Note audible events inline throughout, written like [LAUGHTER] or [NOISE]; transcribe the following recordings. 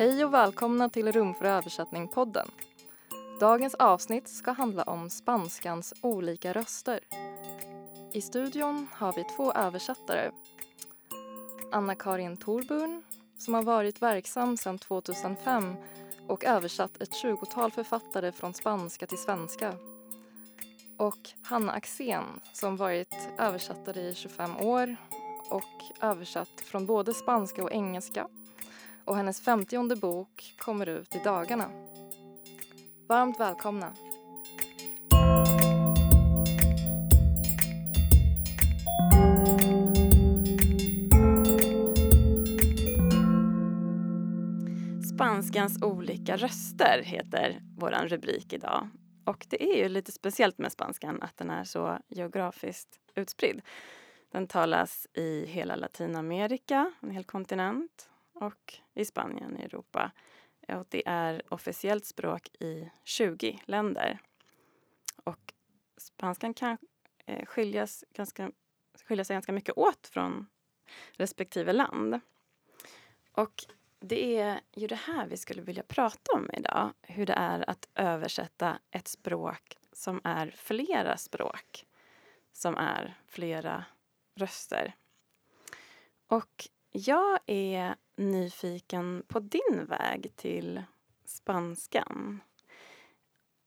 Hej och välkomna till Rum för översättning-podden. Dagens avsnitt ska handla om spanskans olika röster. I studion har vi två översättare. Anna-Karin Thorburn, som har varit verksam sedan 2005 och översatt ett tjugotal författare från spanska till svenska. Och Hanna Axén, som varit översättare i 25 år och översatt från både spanska och engelska och hennes femtionde bok kommer ut i dagarna. Varmt välkomna! Spanskans olika röster heter vår rubrik idag. Och det är ju lite speciellt med spanskan att den är så geografiskt utspridd. Den talas i hela Latinamerika, en hel kontinent, och i Spanien i Europa. Och det är officiellt språk i 20 länder. Och spanskan kan eh, skiljas ganska, skilja sig ganska mycket åt från respektive land. Och det är ju det här vi skulle vilja prata om idag. Hur det är att översätta ett språk som är flera språk. Som är flera röster. Och jag är nyfiken på din väg till spanskan.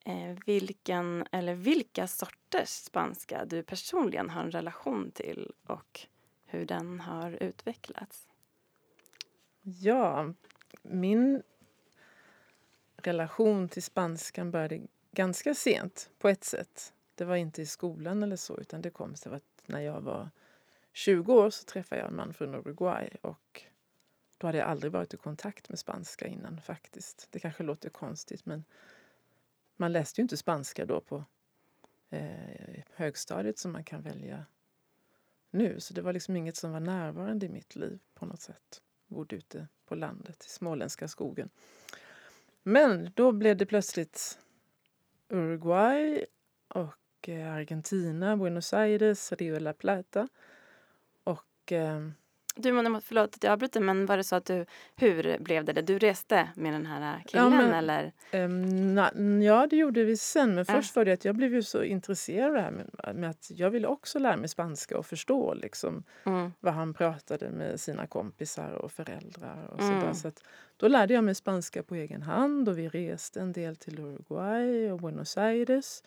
Eh, vilken eller vilka sorters spanska du personligen har en relation till och hur den har utvecklats. Ja, min relation till spanskan började ganska sent på ett sätt. Det var inte i skolan eller så utan det kom sig att när jag var 20 år så träffade jag en man från Uruguay och då hade jag aldrig varit i kontakt med spanska innan faktiskt. Det kanske låter konstigt men man läste ju inte spanska då på eh, högstadiet som man kan välja nu. Så det var liksom inget som var närvarande i mitt liv på något sätt. Jag bodde ute på landet i småländska skogen. Men då blev det plötsligt Uruguay och eh, Argentina, Buenos Aires, Rio de la Plata. Och eh, du, förlåt att jag avbryter, men var det så att du, hur blev det? Du reste med den här killen ja, men, eller? Um, na, ja, det gjorde vi sen. Men först var det att jag blev ju så intresserad av det här med, med att jag ville också lära mig spanska och förstå liksom mm. vad han pratade med sina kompisar och föräldrar och mm. sådär. Så att, då lärde jag mig spanska på egen hand och vi reste en del till Uruguay och Buenos Aires.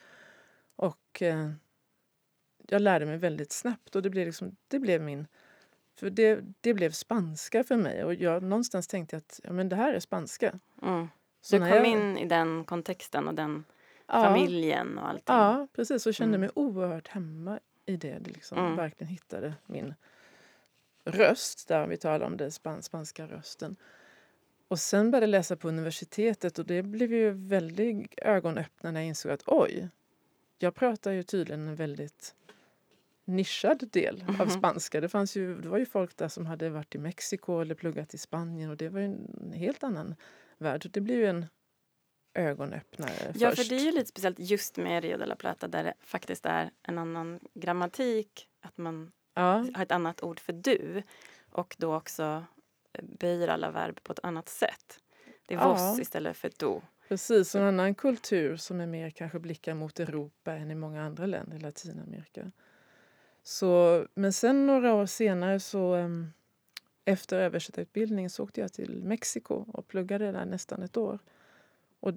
Och eh, jag lärde mig väldigt snabbt och det blev, liksom, det blev min för det, det blev spanska för mig och jag någonstans tänkte att ja, men det här är spanska. Mm. Så du kom jag... in i den kontexten och den ja. familjen och allting? Ja, precis. Och kände mm. mig oerhört hemma i det. det liksom mm. Verkligen hittade min röst, där vi talar om den spanska rösten. Och sen började jag läsa på universitetet och det blev ju väldigt ögonöppnare när jag insåg att oj, jag pratar ju tydligen en väldigt nischad del mm -hmm. av mhm. spanska. Det, fanns ju, det var ju folk där som hade varit i Mexiko eller pluggat i Spanien och det var en helt annan värld. Det blir ju en ögonöppnare Ja, först. för det är ju lite speciellt just med Rio de la Plata där det faktiskt är en annan grammatik. Att man ja. har ett annat ord för du och då också böjer alla verb på ett annat sätt. Det är ja. vos istället för do. Precis, en annan kultur som är mer kanske blickar mot Europa än i många andra länder i Latinamerika. Så, men sen några år senare så um, efter översättarutbildningen så åkte jag till Mexiko och pluggade där nästan ett år. Och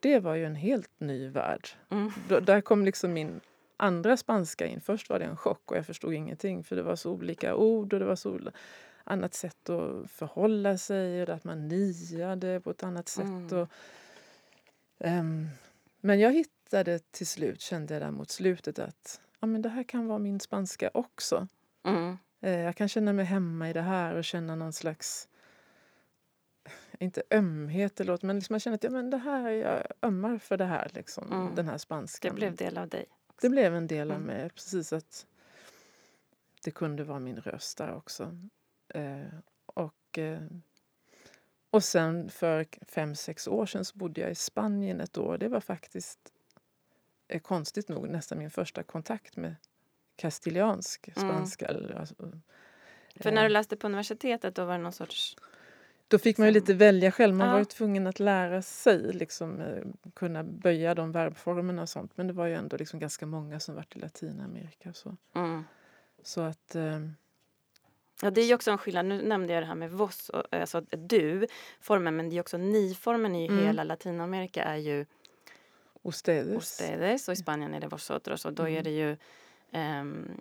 det var ju en helt ny värld. Mm. Där kom liksom min andra spanska in. Först var det en chock och jag förstod ingenting för det var så olika ord och det var så annat sätt att förhålla sig och att man niade på ett annat sätt. Mm. Och, um, men jag hittade till slut, kände jag där mot slutet att ja, men det här kan vara min spanska också. Mm. Eh, jag kan känna mig hemma i det här och känna någon slags inte ömhet eller men liksom jag känner att ja, men det här, jag ömmar för det här, liksom, mm. den här spanskan. Det blev del av dig? Också. Det blev en del av mm. mig, precis att det kunde vara min röst där också. Eh, och, eh, och sen för fem, sex år sedan så bodde jag i Spanien ett år. Det var faktiskt är konstigt nog nästan min första kontakt med kastiliansk mm. spanska. Mm. Alltså, För när du eh, läste på universitetet då var det någon sorts Då fick man ju lite välja själv. Man Ja. var ju tvungen att lära sig liksom, eh, kunna böja de verbformerna och sånt. Men det var ju ändå liksom ganska många som varit i Latinamerika. Så, Mm. så att... Eh, Ja, det är ju också en skillnad. Nu nämnde jag det här med vos, alltså du-formen, men det är också ni-formen i Mm. hela Latinamerika är ju ustedes. ustedes och i Spanien är det vosotros och då är Mm. det ju ehm,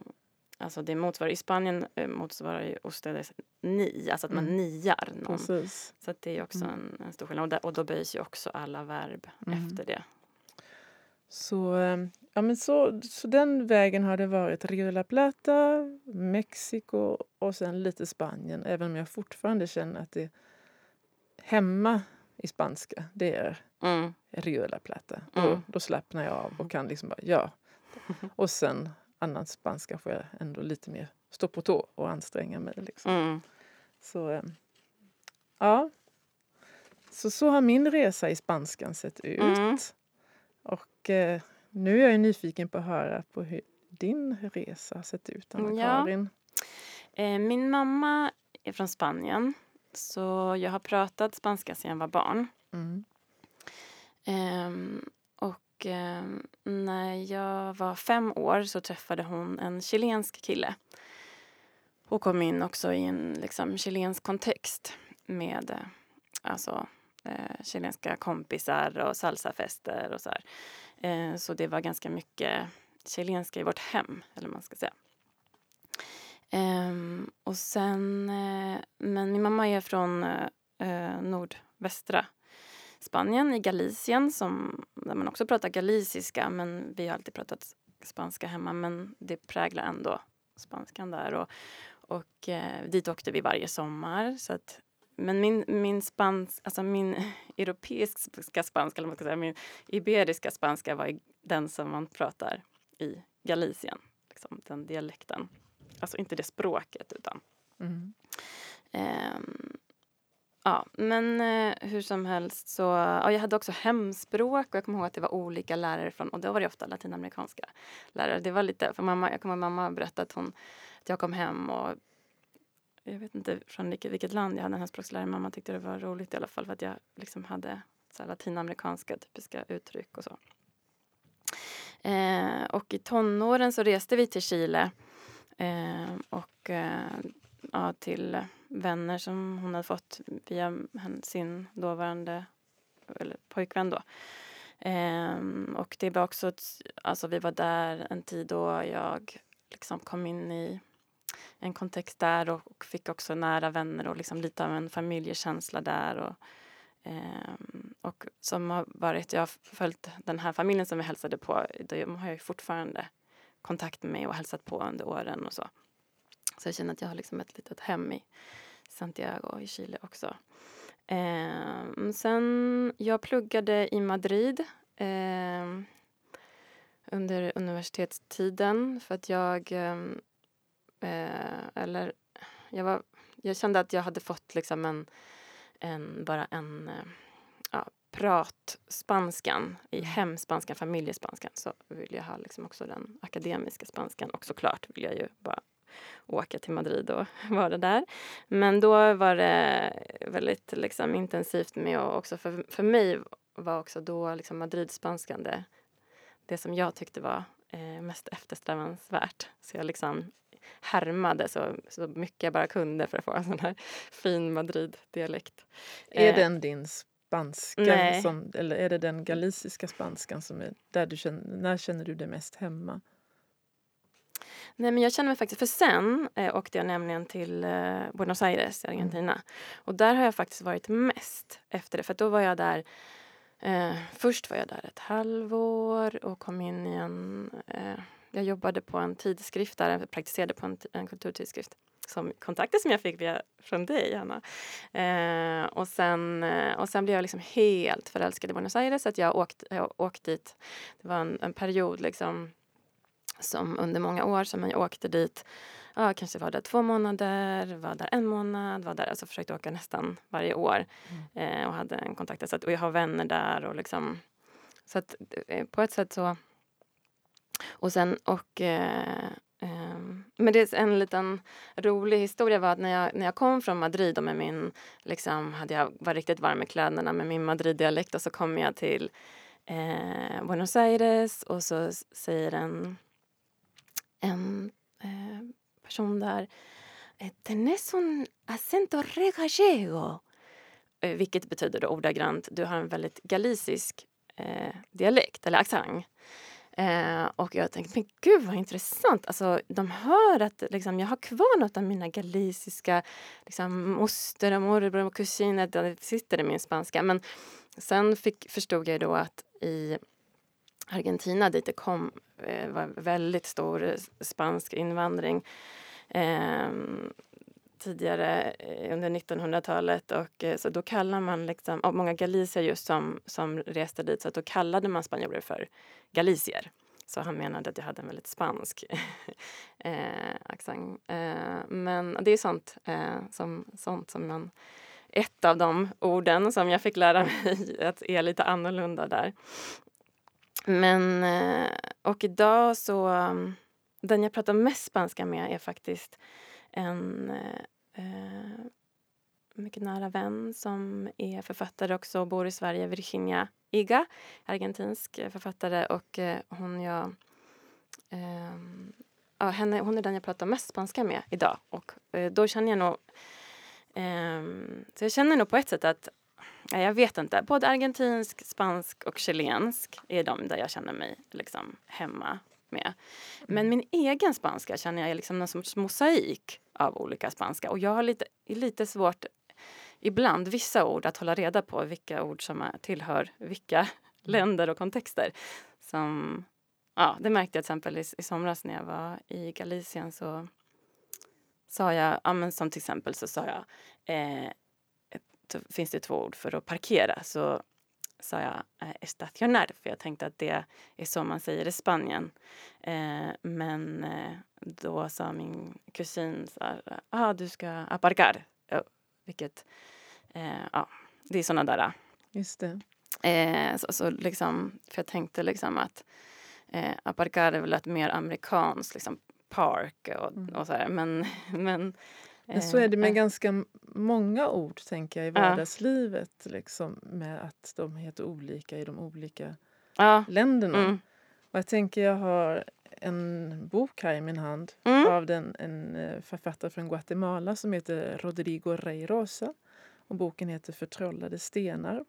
Alltså det motsvarar, i Spanien eh, motsvarar ju ustedes ni, alltså att man Mm. niar någon. Precis. Så det är också Mm. en, en stor skillnad. Och, där, och då böjs ju också alla verb Mm. efter det. Så, eh, ja, men så, så den vägen har det varit Rio la Plata, Mexiko och sen lite Spanien. Även om jag fortfarande känner att det hemma i spanska, det är Mm. Rio de la Plata. Mm. Då, då slappnar jag av och kan liksom bara, ja. [LAUGHS] Och sen annan spanska får jag ändå lite mer stå på tå och anstränga mig. Liksom. Mm. Så, eh, ja. Så, så har min resa i spanskan sett ut. Mm. Och eh, nu är jag nyfiken på att höra på hur din resa har sett ut, Ja. Anna-Karin. Eh, min mamma är från Spanien. Så jag har pratat spanska sedan jag var barn. Mm. Ehm, och ehm, när jag var fem år så träffade hon en chilensk kille. Och kom in också i en liksom, chilensk kontext med eh, alltså, eh, chilenska kompisar och salsafester och så här. Eh, så det var ganska mycket chilenska i vårt hem, eller man ska säga. Ehm, och sen, eh, men min mamma är från eh, eh nordvästra Spanien, i Galicien, som, där man också pratar galiciska. Men vi har alltid pratat spanska hemma, men det präglar ändå spanskan där. Och, och eh, dit åkte vi varje sommar. Så att, men min, min, spans, alltså min [LAUGHS] europeiska spanska, eller vad man ska säga, min iberiska spanska var den som man pratar i Galicien. Liksom, den dialekten. Alltså inte det språket, utan Mm. Ehm, ja, men eh, hur som helst så... Ja, jag hade också hemspråk och jag kommer ihåg att det var olika lärare från... Och då var det ofta latinamerikanska lärare. Det var lite... För mamma, jag kommer ihåg mamma berättade att, hon, att jag kom hem och... Jag vet inte från vilket, vilket land jag hade en hemspråkslärare. Mamma tyckte det var roligt i alla fall för att jag liksom hade så här latinamerikanska typiska uttryck och så. Eh, och i tonåren så reste vi till Chile Ehm, och eh, ja, till vänner som hon hade fått via sin dåvarande eller pojkvän då. Ehm, och det var också, ett, alltså vi var där en tid då jag liksom kom in i en kontext där och, och fick också nära vänner och liksom lite av en familjekänsla där. Och, ehm, och som har varit, jag har följt den här familjen som vi hälsade på, de har jag fortfarande kontakt med mig och hälsat på under åren och så. Så jag känner att jag har liksom ett litet hem i Santiago i Chile också. Ehm, sen, jag pluggade i Madrid ehm, under universitetstiden för att jag... ehm, eh, eller, jag, var, jag kände att jag hade fått liksom en, en bara en eh, pratspanskan i hemspanskan, familjespanskan så vill jag ha liksom också den akademiska spanskan och såklart vill jag ju bara åka till Madrid och [LAUGHS] vara där. Men då var det väldigt liksom, intensivt med och också för, för mig var också då liksom Madridspanskan det, det som jag tyckte var eh, mest eftersträvansvärt. Så jag liksom härmade så, så mycket jag bara kunde för att få en sån här [LAUGHS] fin Madrid-dialekt. Är Eh, den din spanska? nej. Som, eller är det den galiciska spanskan som är där du känner, när känner du dig mest hemma? Nej, men jag känner mig faktiskt... För sen eh, åkte jag nämligen till eh, Buenos Aires i Argentina. Och där har jag faktiskt varit mest efter det. För då var jag där... Eh, först var jag där ett halvår och kom in i en... Eh, jag jobbade på en tidskrift där, jag praktiserade på en, en kulturtidskrift. Som kontakter som jag fick via, från dig, Anna. Eh, och, sen, eh, och sen blev jag liksom helt förälskad i Buenos Aires. Så att jag åkte jag åkte dit. Det var en, en period liksom som under många år som jag åkte dit. Ja, kanske var där två månader, var där en månad, var där, alltså försökte åka nästan varje år. Eh, och hade en kontakt. Så att, och jag har vänner där och liksom. Så att eh, på ett sätt så. Och sen och. Men det är en liten rolig historia var att när jag, när jag kom från Madrid och med min, liksom, hade jag var riktigt varm i kläderna med min Madrid-dialekt och så kom jag till eh, Buenos Aires och så säger en, en eh, person där eh, Tenés un acento re gallego. Eh, vilket betyder då ordagrant, du har en väldigt galicisk eh, dialekt eller accent. Eh, och jag tänkte, men gud vad intressant. Alltså, de hör att liksom, jag har kvar något av mina galiciska liksom, moster och morbror och kusiner. Det sitter i min spanska. Men sen fick, förstod jag då att i Argentina dit det kom eh, var väldigt stor spansk invandring eh, tidigare eh, under 1900-talet. Och, eh, så då kallar man liksom, och många galicier just som, som reste dit, så då kallade man spanjorer för galicier. Så han menade att jag hade en väldigt spansk [LAUGHS] eh, accent. Eh, men det är sånt, eh, som, sånt som man... Ett av de orden som jag fick lära mig [LAUGHS] att är lite annorlunda där. Men, eh, och idag så... Mm, den jag pratar mest spanska med är faktiskt en eh, eh, mycket nära vän som är författare också och bor i Sverige, Virginia Iga, argentinsk författare. Och eh, hon, jag, eh, ja, henne, hon är den jag pratar mest spanska med idag. Och eh, då känner jag nog... Eh, så jag känner nog på ett sätt att Ja, jag vet inte. Både argentinsk, spansk och chilensk är de där jag känner mig liksom hemma med. Men min egen spanska känner jag är liksom någon sorts mosaik av olika spanska. Och jag har lite, lite svårt ibland, vissa ord, att hålla reda på vilka ord som tillhör vilka mm. länder och kontexter. Som, ja, det märkte jag till exempel i, i somras när jag var i Galicien så sa jag, ja, men som till exempel så sa jag, eh, finns det två ord för att parkera. Så sa jag eh, estacionar för jag tänkte att det är så man säger i Spanien. Eh, men eh, då sa min kusin så här, ah, du ska aparcar. Ja, vilket, eh, ja, det är såna där. Just det. Eh, så, så liksom, för jag tänkte liksom att eh, aparcar är väl ett mer amerikanskt liksom park och, mm. och så här. Men, [LAUGHS] men men så är det med eh, ganska många ord tänker jag i vardagslivet. Liksom, med att de heter olika i de olika ja. länderna. Mm. Och jag tänker jag har en bok här i min hand mm. av den, en eh, författare från Guatemala som heter Rodrigo Reyrosa. Och boken heter Förtrollade stenar.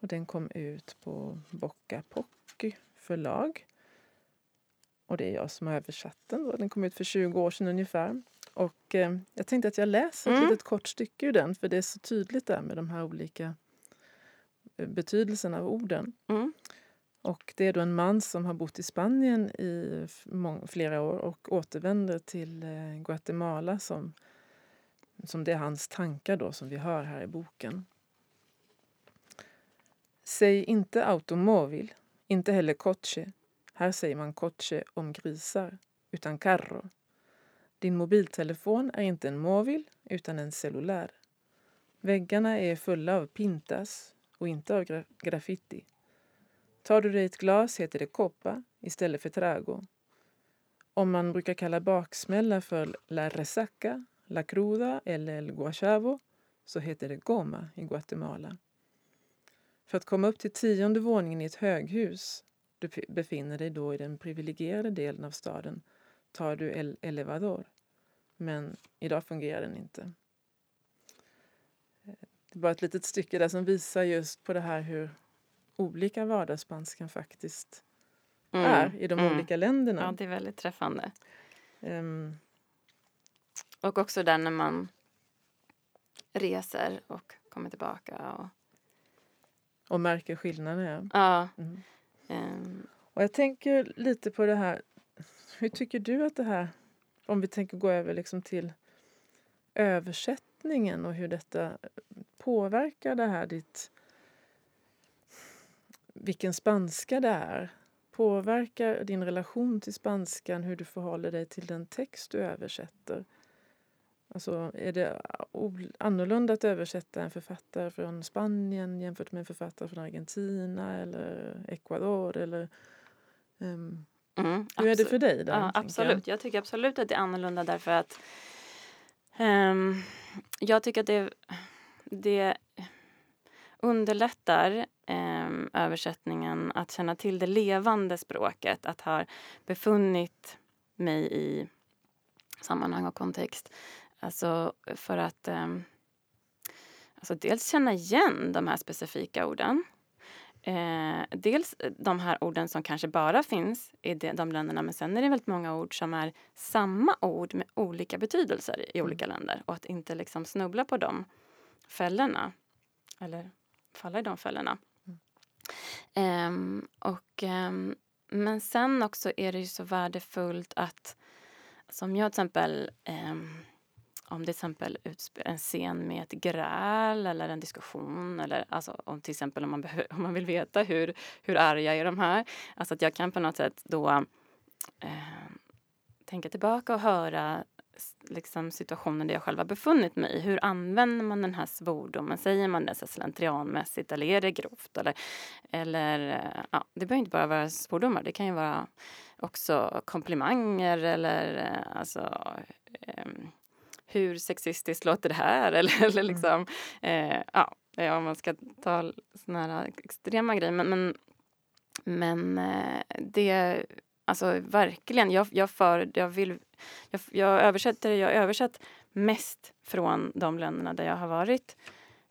Och den kom ut på Bocca Pocky förlag. Och det är jag som har översatt den. Den kom ut för 20 år sedan ungefär. Och eh, jag tänkte att jag läser ett mm. litet kort stycke ur den för det är så tydligt där med de här olika eh, betydelserna av orden. Mm. Och det är då en man som har bott i Spanien i flera år och återvänder till eh, Guatemala som, som det är hans tankar då som vi hör här i boken. Säg inte automobil, inte heller coche. Här säger man coche om grisar, utan carro. Din mobiltelefon är inte en mobil utan en cellulär. Väggarna är fulla av pintas och inte av graf graffiti. Tar du dig ett glas heter det koppa istället för trago. Om man brukar kalla baksmälla för la resaca, la cruda eller el guachavo så heter det goma i Guatemala. För att komma upp till tionde våningen i ett höghus, du befinner dig då i den privilegierade delen av staden, tar du el elevador. Men idag fungerar den inte. Det är bara ett litet stycke där som visar just på det här hur olika vardagsspanskan faktiskt mm. är i de mm. olika länderna. Ja, det är väldigt träffande. Um, och också där när man reser och kommer tillbaka. Och, och märker skillnaden. Ja. Mm. Um, och jag tänker lite på det här. Hur tycker du att det här, om vi tänker gå över liksom till översättningen och hur detta påverkar det här ditt vilken spanska det är. Påverkar din relation till spanskan hur du förhåller dig till den text du översätter? Alltså, är det annorlunda att översätta en författare från Spanien jämfört med en författare från Argentina eller Ecuador? Eller, um, Mm, Hur är det absolut. för dig? Där, Ja, tänker jag? absolut. Jag. tycker absolut att det är annorlunda därför att ehm, jag tycker att det, det underlättar ehm, översättningen att känna till det levande språket, att ha befunnit mig i sammanhang och kontext. Alltså för att ehm, alltså dels känna igen de här specifika orden Eh, dels de här orden som kanske bara finns i de, de länderna men sen är det väldigt många ord som är samma ord med olika betydelser i olika länder. Och att inte liksom snubbla på de fällorna. Eller falla i de fällorna. Ehm, och, ehm, men sen också är det ju så värdefullt att som jag till exempel ehm, om det till exempel en scen med ett gräl eller en diskussion eller alltså om till exempel om man, om man vill veta hur, hur arga är de här. Alltså att jag kan på något sätt då eh, tänka tillbaka och höra liksom situationen där jag själv har befunnit mig. Hur använder man den här svordomen? Säger man det så slentrianmässigt eller är det grovt? Eller, eller eh, ja, det behöver inte bara vara svordomar. Det kan ju vara också komplimanger eller eh, alltså eh, hur sexistiskt låter det här? [LAUGHS] Eller, eller liksom, eh, ja, ja, om man ska ta såna här extrema grejer. Men, men, men eh, det, alltså verkligen, jag, jag, för, jag, vill, jag, jag översätter, jag översatt mest från de länderna där jag har varit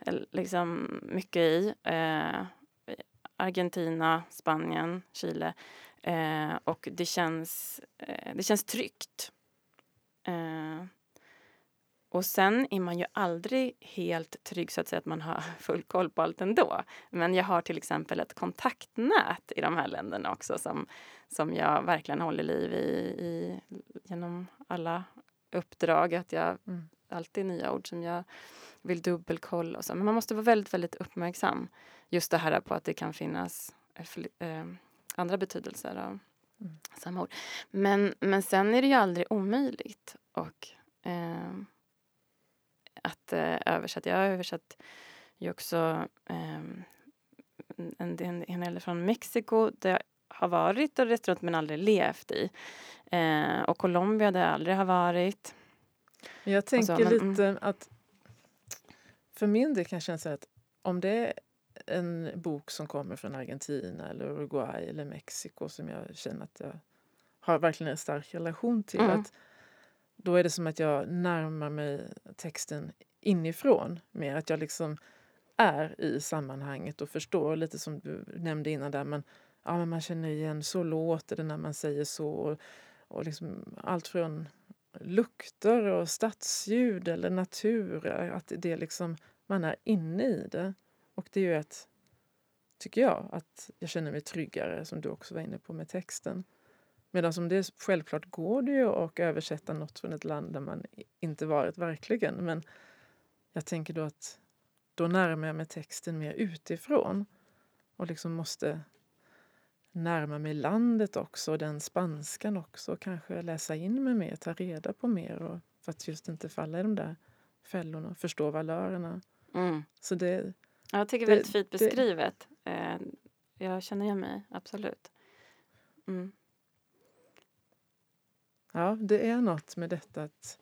eh, liksom mycket i. Eh, Argentina, Spanien, Chile. Eh, och det känns, eh, det känns tryggt. Eh, och sen är man ju aldrig helt trygg så att säga att man har [LAUGHS] full koll på allt ändå. Men jag har till exempel ett kontaktnät i de här länderna också som, som jag verkligen håller liv i, i genom alla uppdrag. Att jag Mm. alltid nya ord som jag vill dubbelkolla och så. Men man måste vara väldigt, väldigt uppmärksam. Just det här på att det kan finnas eh, andra betydelser av Mm. samma ord. Men, men sen är det ju aldrig omöjligt. Och eh, att eh, översätta. Jag har översatt ju också eh, en, en, en del från Mexiko där jag har varit och rest runt men aldrig levt i. Eh, och Colombia där jag aldrig har varit. Jag tänker Alltså, men, mm. lite att för min del kan jag känna så att om det är en bok som kommer från Argentina eller Uruguay eller Mexiko som jag känner att jag har verkligen en stark relation till. Mm. Att då är det som att jag närmar mig texten inifrån mer. Att jag liksom är i sammanhanget och förstår lite som du nämnde innan där. Men, ja, men man känner igen, så låter det när man säger så. Och, och liksom allt från lukter och stadsljud eller natur. Att det liksom, man är inne i det. Och det är ju ett, tycker jag, att jag känner mig tryggare som du också var inne på med texten. Medan som det självklart går det ju att översätta något från ett land där man inte varit verkligen. Men jag tänker då att då närmar jag mig texten mer utifrån. Och liksom måste närma mig landet också, den spanskan också. Kanske läsa in mig mer, ta reda på mer. Och, för att just inte falla i de där fällorna, förstå valörerna. Mm. Så det, Ja, Jag tycker Det- det är väldigt fint det- beskrivet. Eh, jag känner igen mig, absolut. Mm. Ja, det är något med detta att,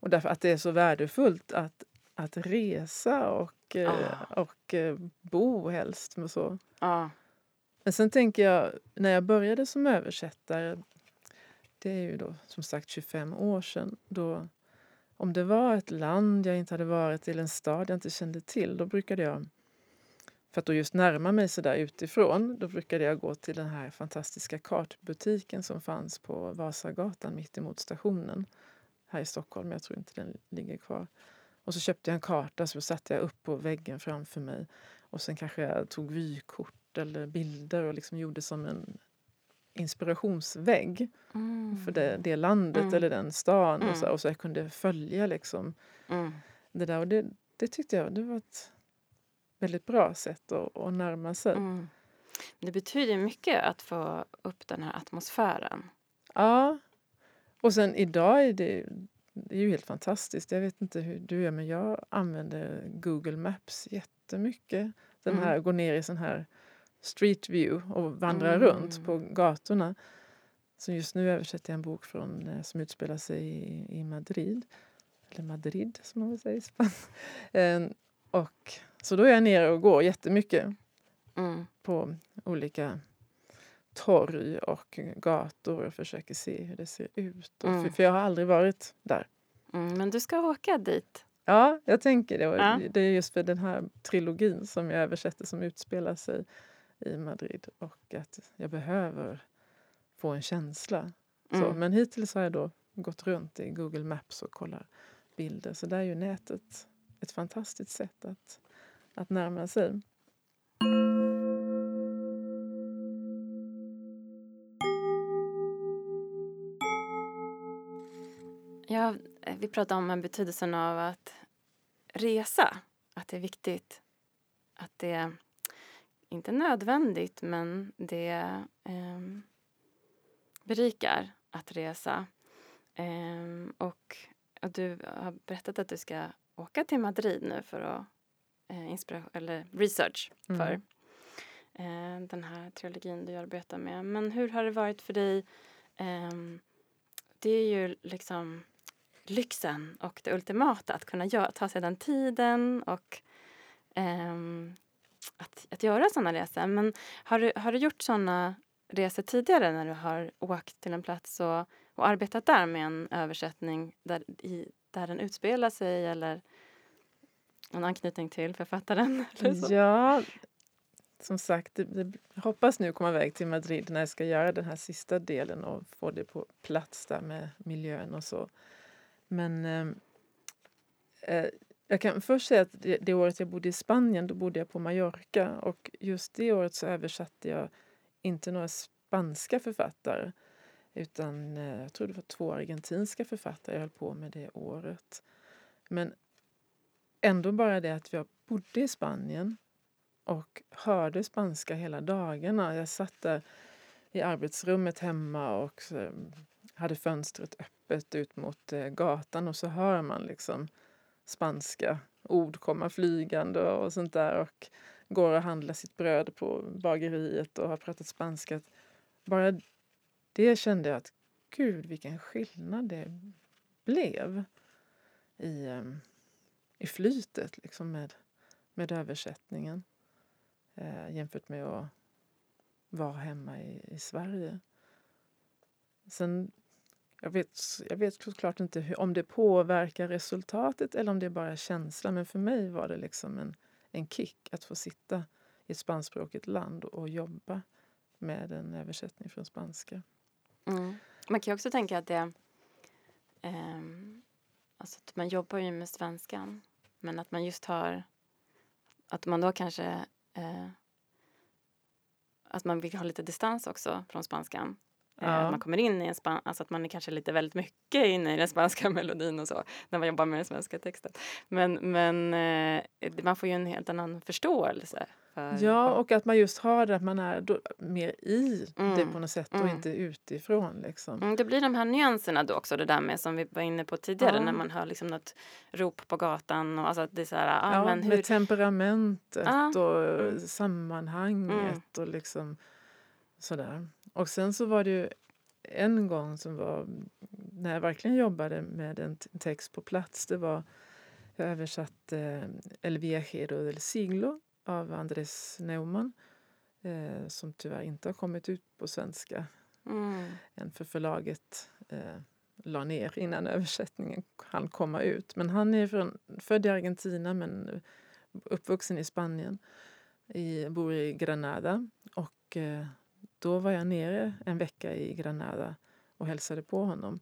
och därför att det är så värdefullt att, att resa och, eh, Ah. och eh, bo helst. Och så. Ja. Men sen tänker jag, när jag började som översättare, det är ju då som sagt 25 år sedan, då, om det var ett land jag inte hade varit eller en stad jag inte kände till, då brukade jag, för att då just närma mig så där utifrån, då brukade jag gå till den här fantastiska kartbutiken som fanns på Vasagatan mitt emot stationen här i Stockholm. Jag tror inte den ligger kvar. Och så köpte jag en karta så satte jag upp på väggen framför mig. Och sen kanske jag tog vykort eller bilder och liksom gjorde som en inspirationsvägg Mm. för det, det landet Mm. eller den stan. Och, Mm. så, och så jag kunde följa liksom Mm. det där. Och det, det tyckte jag det var ett väldigt bra sätt att, att närma sig. Mm. Det betyder mycket att få upp den här atmosfären. Ja. Och sen idag är det, det är ju helt fantastiskt. Jag vet inte hur du gör men jag använder Google Maps jättemycket. Den Mm. här, går ner i sån här street view och vandrar Mm. runt på gatorna. Så just nu översätter jag en bok från, eh, som utspelar sig i, i Madrid. Eller Madrid som man säger i Spanien. [LAUGHS] och, så då är jag nere och går jättemycket Mm. på olika torg och gator och försöker se hur det ser ut. Mm. För, för jag har aldrig varit där. Mm. Men du ska åka dit. Ja, jag tänker det. Ja. Det är just för den här trilogin som jag översätter som utspelar sig i Madrid och att jag behöver få en känsla. Så, Mm. men hittills har jag då gått runt i Google Maps och kollar bilder. Så där är ju nätet ett fantastiskt sätt att, att närma sig. Ja, eh, vi pratade om betydelsen av att resa. Att det är viktigt. Att det är inte nödvändigt, men det eh, berikar att resa. Eh, och, och du har berättat att du ska åka till Madrid nu för att eh, inspira- eller research Mm. för eh, den här trilogin du arbetar med. Men hur har det varit för dig? Ehm, det är ju liksom lyxen och det ultimata att kunna gö- ta sig den tiden och ehm, att, att göra sådana resor. Men har du, har du gjort sådana resor tidigare när du har åkt till en plats och, och arbetat där med en översättning där, i, där den utspelar sig eller någon anknytning till författaren? [LAUGHS] Eller så? Ja, som sagt, jag hoppas nu komma iväg till Madrid när jag ska göra den här sista delen och få det på plats där med miljön och så. Men ehm, eh, jag kan först säga att det, det året jag bodde i Spanien, då bodde jag på Mallorca och just det året så översatte jag inte några spanska författare utan eh, jag tror det var två argentinska författare jag höll på med det året. Men ändå bara det att jag bodde i Spanien och hörde spanska hela dagarna. Jag satt där i arbetsrummet hemma och eh, hade fönstret öppet ut mot eh, gatan och så hör man liksom spanska ord komma flygande och sånt där och går och handlar sitt bröd på bageriet och har pratat spanska. Bara det kände jag att gud vilken skillnad det blev i, eh, i flytet liksom med, med översättningen eh, jämfört med att vara hemma i, i Sverige. Sen, jag vet, jag vet såklart inte hur, om det påverkar resultatet eller om det är bara känsla men för mig var det liksom en, en kick att få sitta i ett spanskspråkigt land och jobba med en översättning från spanska. Mm. Man kan ju också tänka att det... Eh, alltså att man jobbar ju med svenskan, men att man just har... Att man då kanske... Eh, att man vill ha lite distans också från spanskan. Eh, Ja. Att man kommer in i en span, alltså att man är kanske lite väldigt mycket inne i den spanska [LAUGHS] melodin och så när man jobbar med den svenska texten. Men, men eh, man får ju en helt annan förståelse. För, Ja, och att man just har det, att man är då, mer i det Mm, på något sätt och mm. inte utifrån. Liksom. Mm, det blir de här nyanserna då också, det där med som vi var inne på tidigare, Ja. när man hör liksom något rop på gatan och alltså att det är så här, ah, Ja, men hur... Med temperamentet Ja, och mm. sammanhanget och liksom sådär. Och sen så var det ju en gång som var när jag verkligen jobbade med en text på plats. Det var jag översatte eh, El viajero del siglo av Andres Neumann eh, som tyvärr inte har kommit ut på svenska Mm, än för förlaget eh, la ner innan översättningen hann komma ut. Men han är från, född i Argentina men uppvuxen i Spanien. I, bor i Granada. Och eh, då var jag nere en vecka i Granada och hälsade på honom.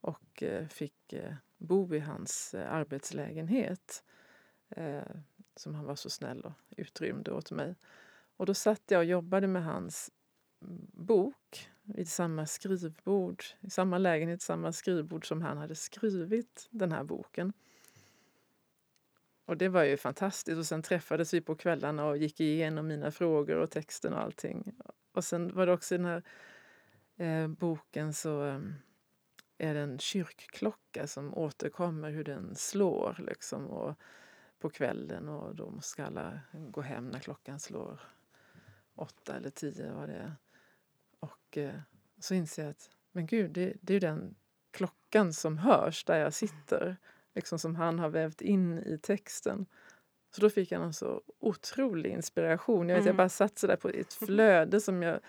Och eh, fick eh, bo i hans eh, arbetslägenhet. Som han var så snäll och utrymde åt mig. Och då satt jag och jobbade med hans mm, bok vid samma skrivbord, i samma lägenhet, samma skrivbord som han hade skrivit den här boken. Och det var ju fantastiskt. Och sen träffades vi på kvällarna och gick igenom mina frågor och texten och allting. Och sen var det också i den här eh, boken så eh, är det en kyrkklocka som återkommer hur den slår liksom. Och på kvällen och då ska alla gå hem när klockan slår åtta eller tio vad det är. Och eh, så inser jag att men gud, det, det är ju den klockan som hörs där jag sitter. Liksom som han har vävt in i texten. Så då fick jag en så otrolig inspiration. Jag, vet, Mm. jag bara satt så där på ett flöde som jag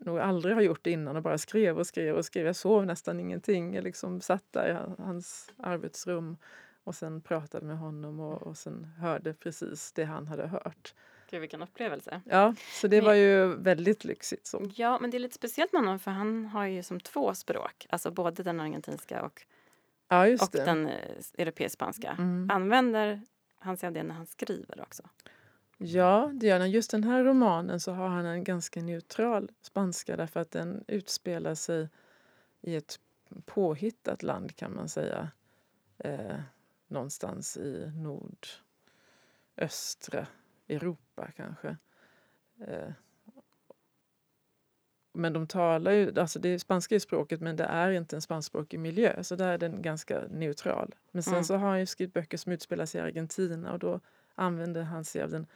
nog aldrig har gjort innan och bara skrev och skrev och skrev. Jag sov nästan ingenting. Jag liksom satt där i han- hans arbetsrum och sen pratade med honom och, och sen hörde precis det han hade hört. Gud, vilken upplevelse. Ja, så det Men- var ju väldigt lyxigt. Så. Ja, men det är lite speciellt med honom för han har ju som två språk. Alltså både den argentinska och, Ja, och det. den eh, europeisk-spanska. Mm. Använder han ser det när han skriver också? Ja, det gör han. Just den här romanen så har han en ganska neutral spanska därför att den utspelar sig i ett påhittat land kan man säga. Eh, någonstans i nordöstra Europa kanske. Eh, men de talar ju, alltså det är spanska är språket men det är inte en spanskspråkig miljö så där är den ganska neutral. Men sen Mm. så har han ju skrivit böcker som utspelar sig i Argentina och då använder han sig av den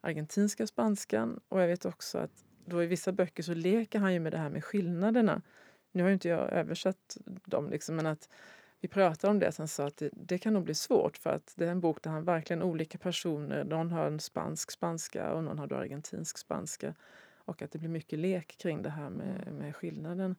argentinska spanskan och jag vet också att då i vissa böcker så leker han ju med det här med skillnaderna. Nu har ju inte jag översatt dem liksom, men att vi pratade om det han sa att det, det kan nog bli svårt för att det är en bok där han verkligen olika personer, någon har en spansk spanska och någon har då argentinsk spanska och att det blir mycket lek kring det här med, med skillnaden.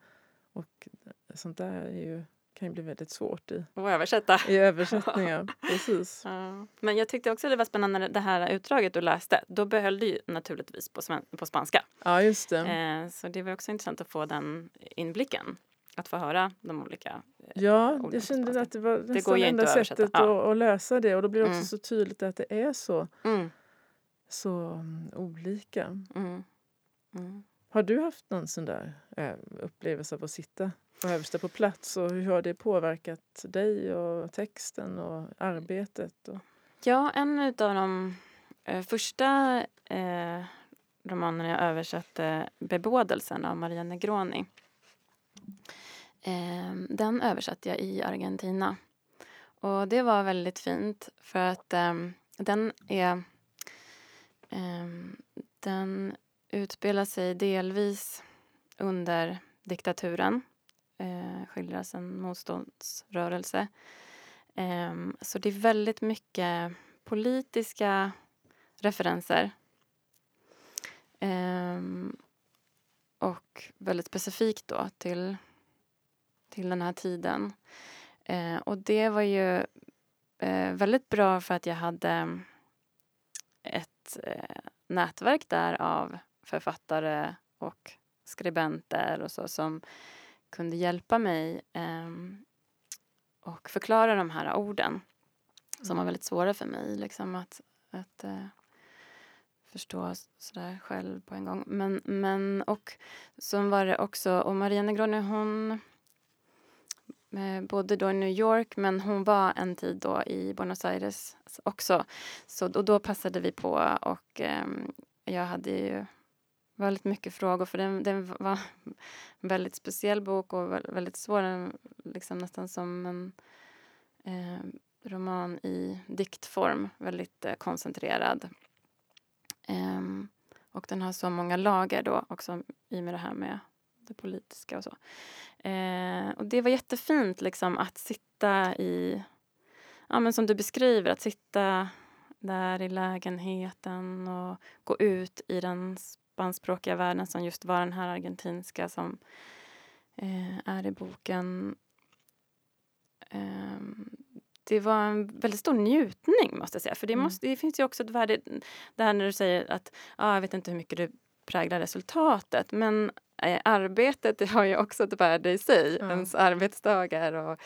Och sånt där är ju, kan ju bli väldigt svårt i, Och översätta. i översättningar. [LAUGHS] Precis. Ja. Men jag tyckte också det var spännande det här utdraget du läste. Då behöll du ju naturligtvis på, på spanska. Ja, just det. Eh, så det var också intressant att få den inblicken. Att få höra de olika. Ja, orden jag kände att det var nästan går ju enda inte att sättet Ja. att, att lösa det och då blir det också Mm. så tydligt att det är så, Mm, så mm, olika. mm, mm. Har du haft någon sån där eh, upplevelse av att sitta och Översta på plats och hur har det påverkat dig och texten och arbetet? Och... Ja, en av de eh, första eh, romanerna jag översatte, Bebådelsen av Maria Negroni. Eh, den översatte jag i Argentina. Och det var väldigt fint för att eh, den är... Ehm, den utspelar sig delvis under diktaturen. Eh, skildras en motståndsrörelse. Eh, så det är väldigt mycket politiska referenser. Eh, och väldigt specifikt då till, till den här tiden. Eh, och det var ju eh, väldigt bra för att jag hade ett eh, nätverk där av författare och skribenter och så som kunde hjälpa mig ehm, och förklara de här orden som var väldigt svåra för mig liksom att, att eh, förstå sådär själv på en gång. Men, men och så var det också, och Maria Negroni hon eh, bodde då i New York men hon var en tid då i Buenos Aires också. Så då, då passade vi på och ehm, jag hade ju väldigt mycket frågor för den, den var en väldigt speciell bok och väldigt svår, den liksom nästan som en eh, roman i diktform, väldigt eh, koncentrerad. Ehm, och den har så många lager då också i och med det här med det politiska och så. Eh, och det var jättefint liksom att sitta i, ja men som du beskriver, att sitta där i lägenheten och gå ut i den spanskspråkiga världen som just var den här argentinska som eh, är i boken. Ehm, det var en väldigt stor njutning måste jag säga. För det, Mm. måste, det finns ju också ett värde, det här när du säger att ah, jag vet inte hur mycket det präglar resultatet. Men eh, arbetet det har ju också ett värde i sig, Ja. ens arbetsdagar. Och,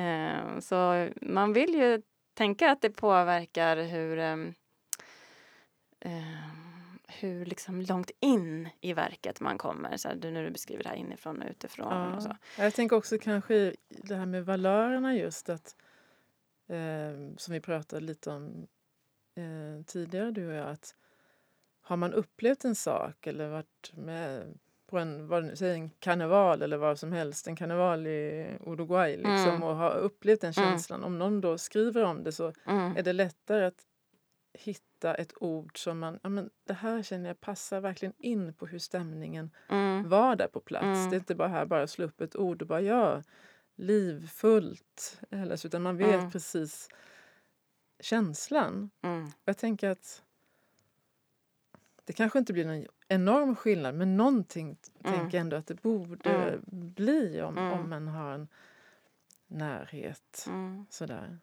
eh, så man vill ju tänka att det påverkar hur ehm, ehm, hur liksom långt in i verket man kommer. Så här, du, när du beskriver det här inifrån och utifrån. Och så. Ja. Jag tänker också kanske det här med valörerna just att eh, som vi pratade lite om eh, tidigare du och jag att har man upplevt en sak eller varit med på en, vad säger, en karneval eller vad som helst, en karneval i Uruguay liksom, Mm. och har upplevt den Mm. känslan. Om någon då skriver om det så Mm. är det lättare att hitta ett ord som man, ja men det här känner jag passar verkligen in på hur stämningen Mm. var där på plats. Mm. Det är inte bara här bara slå upp ett ord och bara ja, livfullt. Eller utan man vet Mm. precis känslan. Mm. Jag tänker att det kanske inte blir någon enorm skillnad men någonting Mm. tänker jag ändå att det borde Mm. bli om, om man har en närhet. Sådär.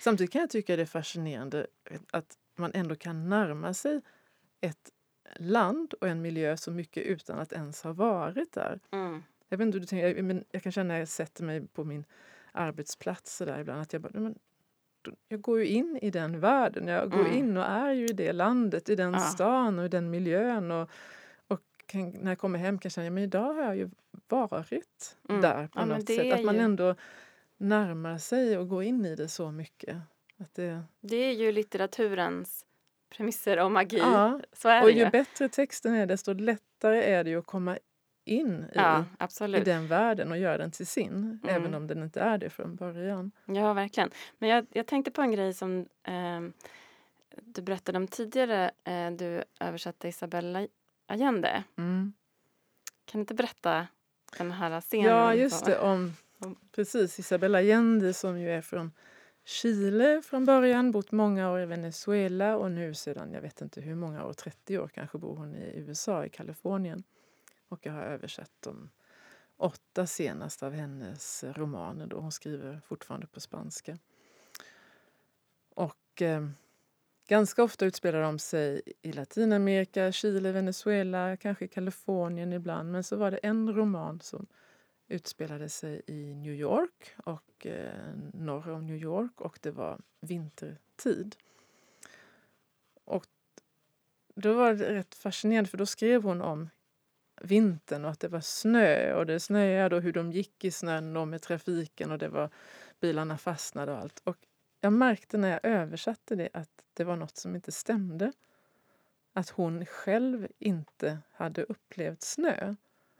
Samtidigt kan jag tycka det är fascinerande att man ändå kan närma sig ett land och en miljö så mycket utan att ens ha varit där. Mm. Jag, vet inte, du tänker, men jag kan känna när jag sätter mig på min arbetsplats så där ibland att jag bara, men, jag går ju in i den världen. Jag går Mm. in och är ju i det landet, i den Ja. stan och i den miljön. Och, och kan, när jag kommer hem kan jag känna att idag har jag ju varit Mm. där på Ja, något sätt. Att man ju- ändå närmar sig och går in i det så mycket. Att det, Det är ju litteraturens premisser och magi. ja. Så är Och det ju ju. bättre texten är desto lättare är det ju att komma in i, Ja, i den världen och göra den till sin. Mm. Även om den inte är det från början. Ja, verkligen. Men jag, jag tänkte på en grej som ehm, du berättade om tidigare. Eh, du översatte Isabella Allende. Mm. Kan du inte berätta den här scenen? Ja, just det. Om, om- precis, Isabella Allende som ju är från Chile från början, bott många år i Venezuela och nu sedan, jag vet inte hur många år, 30 år kanske bor hon i USA, i Kalifornien. Och jag har översatt de åtta senaste av hennes romaner då. Hon skriver fortfarande på spanska. Och eh, ganska ofta utspelar de sig i Latinamerika, Chile, Venezuela, kanske i Kalifornien ibland. Men så var det en roman som utspelade sig i New York och eh, norr om New York och det var vintertid. Och då var det rätt fascinerande för då skrev hon om vintern och att det var snö och det snöade och hur de gick i snön och med trafiken och det var bilarna fastnade och allt. Och jag märkte när jag översatte det att det var något som inte stämde. Att hon själv inte hade upplevt snö.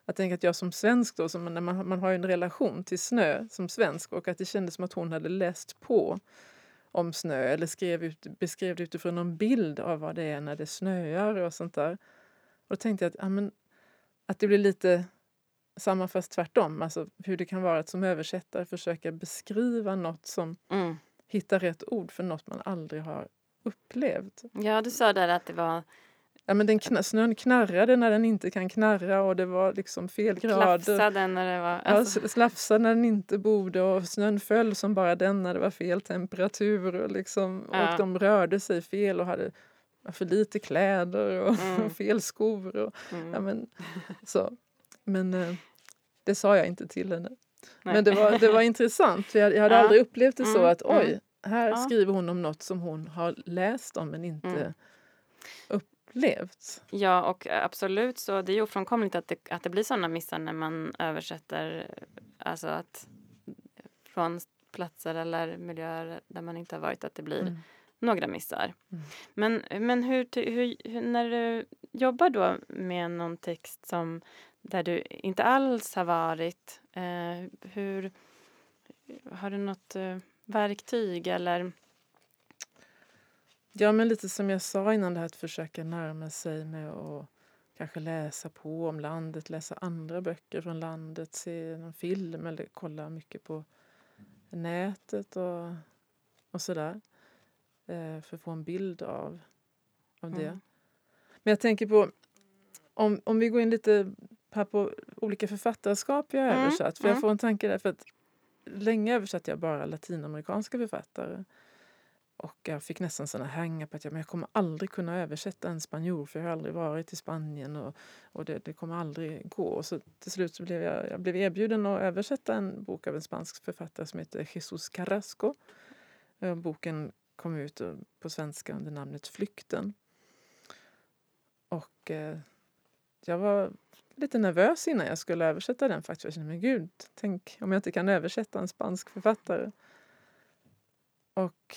Jag tänker att jag som svensk då, som när man, man har ju en relation till snö som svensk och att det kändes som att hon hade läst på om snö eller skrev ut, beskrev det utifrån någon bild av vad det är när det snöar och sånt där. Och då tänkte jag att, ja, men, att det blir lite samma fast tvärtom. Alltså hur det kan vara att som översättare försöka beskriva något som Mm. hittar rätt ord för något man aldrig har upplevt. Ja, du sa där att det var Ja, men den kna- snön knarrade när den inte kan knarra och det var liksom fel grader. klafsade när det var... Ja, Alltså, s- slafsade när den inte borde och snön föll som bara den när det var fel temperatur. Och, liksom, Ja. och de rörde sig fel och hade för lite kläder och [LAUGHS] Mm. fel skor. Och, mm. ja, men, så. men eh, det sa jag inte till henne. Nej. Men det var, det var [LAUGHS] intressant. För jag, jag hade Ja. aldrig upplevt det så Mm, att oj, mm. här Ja. skriver hon om något som hon har läst om men inte Mm. Upplevt. Ja, och absolut så det är ofrånkomligt att det, att det blir sådana missar när man översätter alltså att från platser eller miljöer där man inte har varit att det blir Mm. några missar. Mm. Men, men hur, hur, hur, när du jobbar då med någon text som där du inte alls har varit, eh, hur har du något eh, verktyg eller? Ja, men lite som jag sa innan, det här att försöka närma sig med att kanske läsa på om landet, läsa andra böcker från landet, se någon film eller kolla mycket på nätet och, och sådär. Eh, för att få en bild av, av det. Mm. Men jag tänker på, om, om vi går in lite här på olika författarskap jag har Mm, översatt. För jag mm. får en tanke där, för att länge översatte jag bara latinamerikanska författare. Och jag fick nästan såna hänga på att jag, men jag kommer aldrig kunna översätta en spanjor för jag har aldrig varit i Spanien och, och det, det kommer aldrig gå. Och så till slut så blev jag, jag blev erbjuden att översätta en bok av en spansk författare som heter Jesus Carrasco. Eh, boken kom ut eh, på svenska under namnet Flykten. Och eh, jag var lite nervös innan jag skulle översätta den faktiskt. Jag kände, men gud, tänk om jag inte kan översätta en spansk författare. Och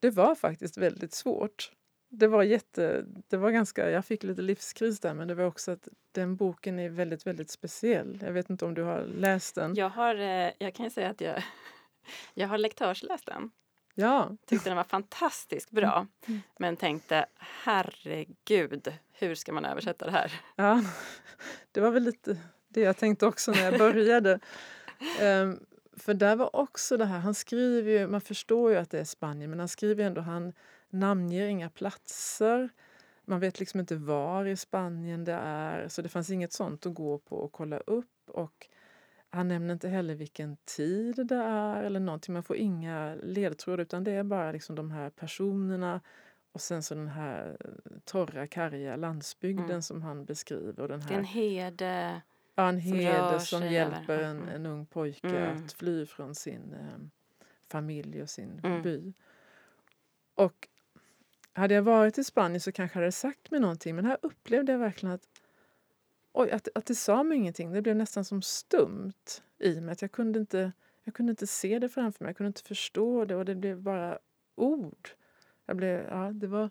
det var faktiskt väldigt svårt. Det var jätte, det var ganska, jag fick lite livskris där men det var också att den boken är väldigt, väldigt speciell. Jag vet inte om du har läst den? Jag har, eh, jag kan säga att jag, [LAUGHS] jag har lektörsläst den. Ja. Tyckte den var fantastiskt bra. Mm. Men tänkte herregud, hur ska man översätta det här? ja, [LAUGHS] det var väl lite det jag tänkte också när jag började. um, [LAUGHS] för där var också det här, han skriver ju, man förstår ju att det är Spanien men han skriver ändå, han namnger inga platser. Man vet liksom inte var i Spanien det är, så det fanns inget sånt att gå på och kolla upp. Och han nämner inte heller vilken tid det är eller någonting. Man får inga ledtrådar utan det är bara liksom de här personerna och sen så den här torra, karga landsbygden Mm. som han beskriver. Och den Det är en här, en som herde som hjälper över- en, en ung pojke Mm. att fly från sin eh, familj och sin Mm. by. Och hade jag varit i Spanien så kanske hade det sagt mig någonting men här upplevde jag verkligen att Oj, att, att det sa mig ingenting. Det blev nästan som stumt i mig. Att jag, kunde inte, jag kunde inte se det framför mig. Jag kunde inte förstå det och det blev bara ord. Jag blev, ja, det var,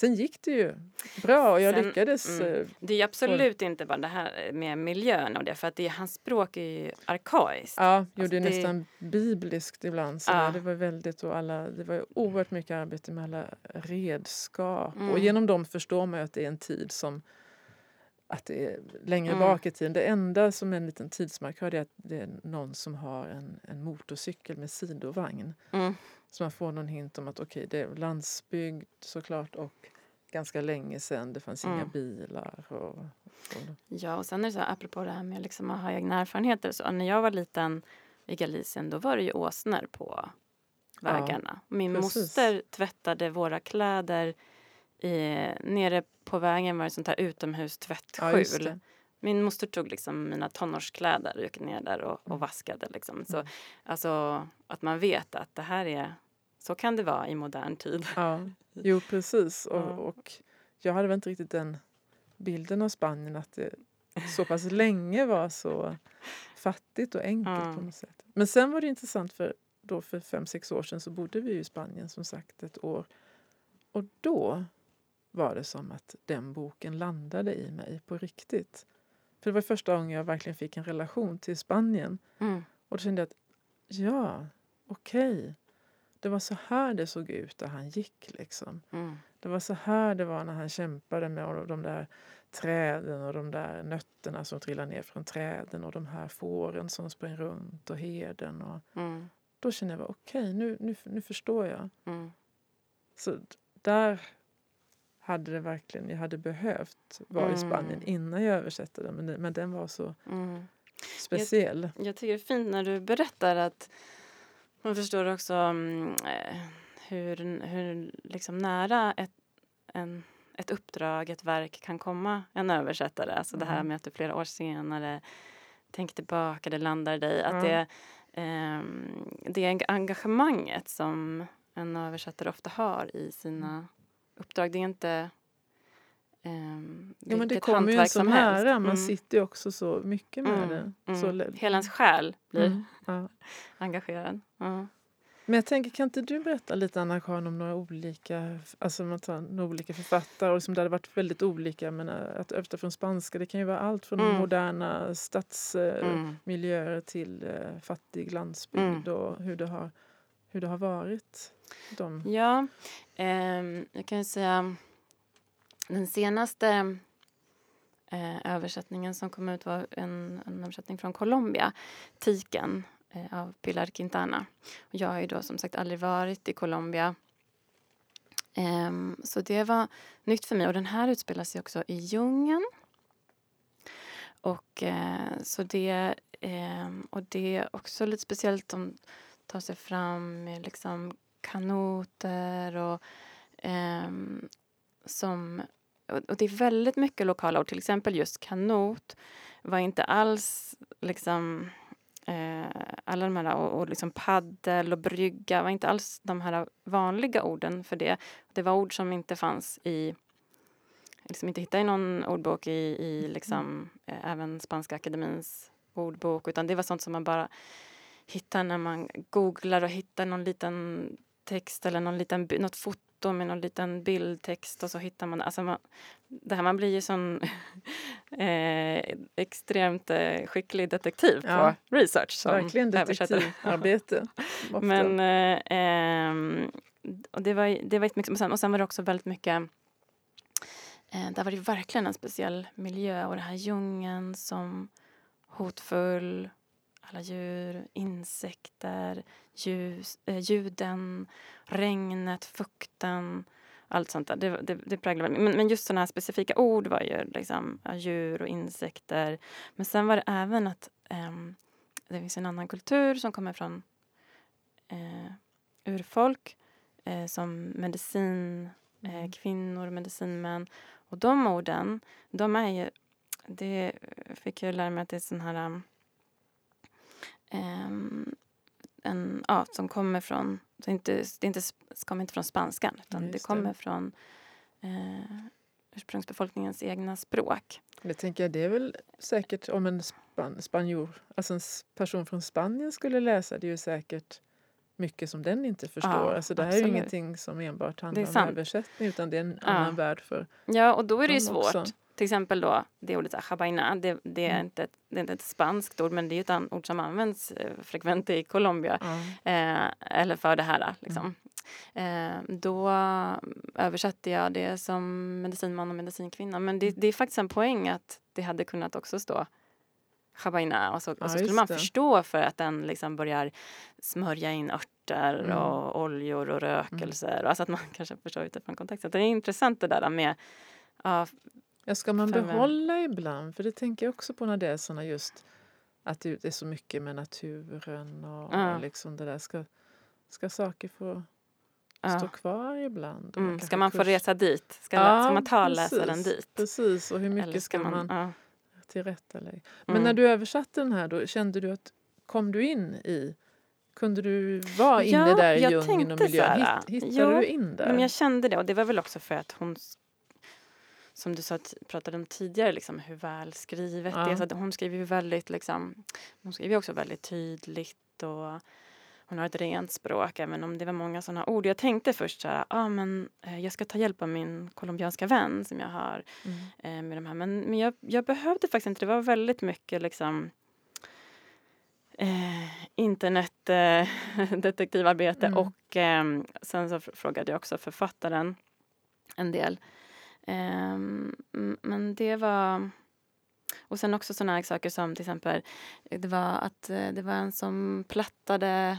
sen gick det ju bra och jag Sen- lyckades. mm. eh, Det är absolut inte bara det här med miljön och det för att det, hans språk är ju arkaiskt. Ja, jo, Alltså det är det- nästan bibliskt ibland. Så Ja. Det var väldigt och alla, det var oerhört mycket arbete med alla redskap. Och Mm. genom dem förstår man ju att det är en tid som att det är längre Mm. bak i tiden. Det enda som är en liten tidsmarkör är att det är någon som har en, en motorcykel med sidovagn. Mm. Så man får någon hint om att okej, det är landsbygd såklart och ganska länge sedan. Det fanns inga Mm. bilar. Och, och, Ja, och sen är det så här, apropå det här med liksom att ha egna erfarenheter. Så när jag var liten i Galicien då var det ju åsnor på Ja, vägarna. Min precis. moster tvättade våra kläder i, nere på vägen var det sånt här ja, utomhustvättskjul. det. Min moster tog liksom mina tonårskläder och gick ner där och, och Mm. vaskade. Liksom. Så, Mm. alltså, att man vet att det här är, så kan det vara i modern tid. Ja, jo precis. [LAUGHS] Och, Ja. och jag hade väl inte riktigt den bilden av Spanien att det så pass länge var så fattigt och enkelt Ja. på något sätt. Men sen var det intressant för då för fem, sex år sedan så bodde vi i Spanien som sagt ett år. Och då var det som att den boken landade i mig på riktigt. För det var första gången jag verkligen fick en relation till Spanien. Mm. Och då kände jag att ja, okej. Det var så här det såg ut där han gick liksom. Mm. Det var så här det var när han kämpade med de där träden och de där nötterna som trillade ner från träden och de här fåren som sprang runt och herden. Och Mm. då kände jag okej, nu, nu, nu förstår jag. Mm. Så där hade det verkligen, jag hade behövt vara i Spanien Mm. innan jag översatte den. Men, det- men den var så Mm. speciell. Jag tycker det är fint när du berättar att man förstår också mm, eh, hur, hur liksom nära ett, en, ett uppdrag, ett verk kan komma en översättare. Alltså det här Mm. med att du flera år senare tänker tillbaka, det landar dig. Att det, ehm, det eng- engagemanget som en översättare ofta har i sina uppdrag. Det är inte ehm, Ja, men det kommer ju en hantverk så som helst. nära. Man Mm, sitter ju också så mycket med Mm, det. mm. Så Hela ens själ blir Mm, ja. engagerad. Men jag tänker, kan inte du berätta lite Anna-Karin om några olika, alltså man tar några olika författare och liksom det hade varit väldigt olika men att översätta från spanska det kan ju vara allt från Mm. moderna stadsmiljöer Mm. till eh, fattig landsbygd och hur det har, hur det har varit. De. Ja, eh, jag kan ju säga den senaste eh, översättningen som kom ut var en, en översättning från Colombia, Tiken eh, av Pilar Quintana. Och jag har ju då som sagt aldrig varit i Colombia. Ehm, så det var nytt för mig och den här utspelar sig också i djungeln. Och eh, så det, ehm, och det är också lite speciellt om tar sig fram med liksom kanoter och ehm, som och det är väldigt mycket lokala ord, till exempel just kanot var inte alls liksom eh, alla de här och, och liksom paddel och brygga var inte alls de här vanliga orden för det. Det var ord som inte fanns i liksom inte hittade i någon ordbok i, i liksom, eh, även Spanska akademins ordbok utan det var sånt som man bara hittar när man googlar och hittar någon liten text eller någon liten, något foto med någon liten bildtext och så hittar man... Alltså man det här, man blir ju sån [LAUGHS] eh, extremt eh, skicklig detektiv ja. på research. Som Verkligen detektivarbete. [LAUGHS] Men eh, ehm, och det var, det var mycket, och sen, och sen var det också väldigt mycket eh, där var det verkligen en speciell miljö och den här djungeln som hotfull alla djur, insekter, ljus, eh, ljuden, regnet, fukten. Allt sånt där. Det, det, det präglar men, men just sådana här specifika ord var ju liksom djur och insekter. Men sen var det även att eh, det finns en annan kultur som kommer från eh, urfolk eh, som medicin, eh, mm. kvinnor, medicinmän. Och de orden, de är ju... Det fick jag lära mig att det är sån här Um, en art som kommer från, det, inte, det inte, kommer inte från spanskan utan Just det kommer det. från eh, ursprungsbefolkningens egna språk. Det tänker jag, det är väl säkert om en span, spanjor, alltså en person från Spanien skulle läsa det är ju säkert mycket som den inte förstår. Ja, alltså det här absolut. är ju ingenting som enbart handlar om översättning utan det är en ja. annan värld för Ja, och då är det ju svårt. Också. Till exempel då det ordet chabaina, det, det, är mm. inte ett, det är inte ett spanskt ord men det är ett ord som används eh, frekvent i Colombia. Mm. Eh, eller för det här liksom. Mm. Eh, då översatte jag det som medicinman och medicinkvinna. Men det, det, är faktiskt en poäng att det hade kunnat också stå chabaina och så, och så skulle man förstå för att den liksom börjar smörja in örter mm. och oljor och rökelser. Mm. Alltså att man [LAUGHS] kanske förstår utifrån kontexten. Det är intressant det där med ja, Ja, ska man behålla ibland? För det tänker jag också på när det är såna just att det är så mycket med naturen och, ja. och liksom det där. Ska, ska saker få ja. stå kvar ibland? Mm. Ska man kurs... få resa dit? Ska, ja, ska man ta läsaren dit? Precis, och hur mycket ska, man, man ja. tillrättalägga? Men mm. när du översatte den här då, kände du att kom du in i kunde du vara inne där i djungeln och miljön? Hitt, hittade du in där? Men jag kände det och det var väl också för att hon som du sa, pratade om tidigare, liksom, hur välskrivet ja. det är. Så hon skriver ju väldigt, liksom, hon skriver också väldigt tydligt och hon har ett rent språk, även om det var många sådana ord. Jag tänkte först så här, ah, men, eh, jag ska ta hjälp av min colombianska vän som jag har mm. eh, med de här. Men, men jag, jag, behövde faktiskt inte, det var väldigt mycket liksom eh, internetdetektivarbete eh, mm. och eh, sen så frågade jag också författaren en del. Um, men det var... Och sen också såna här saker som till exempel det var att eh, det var en som plattade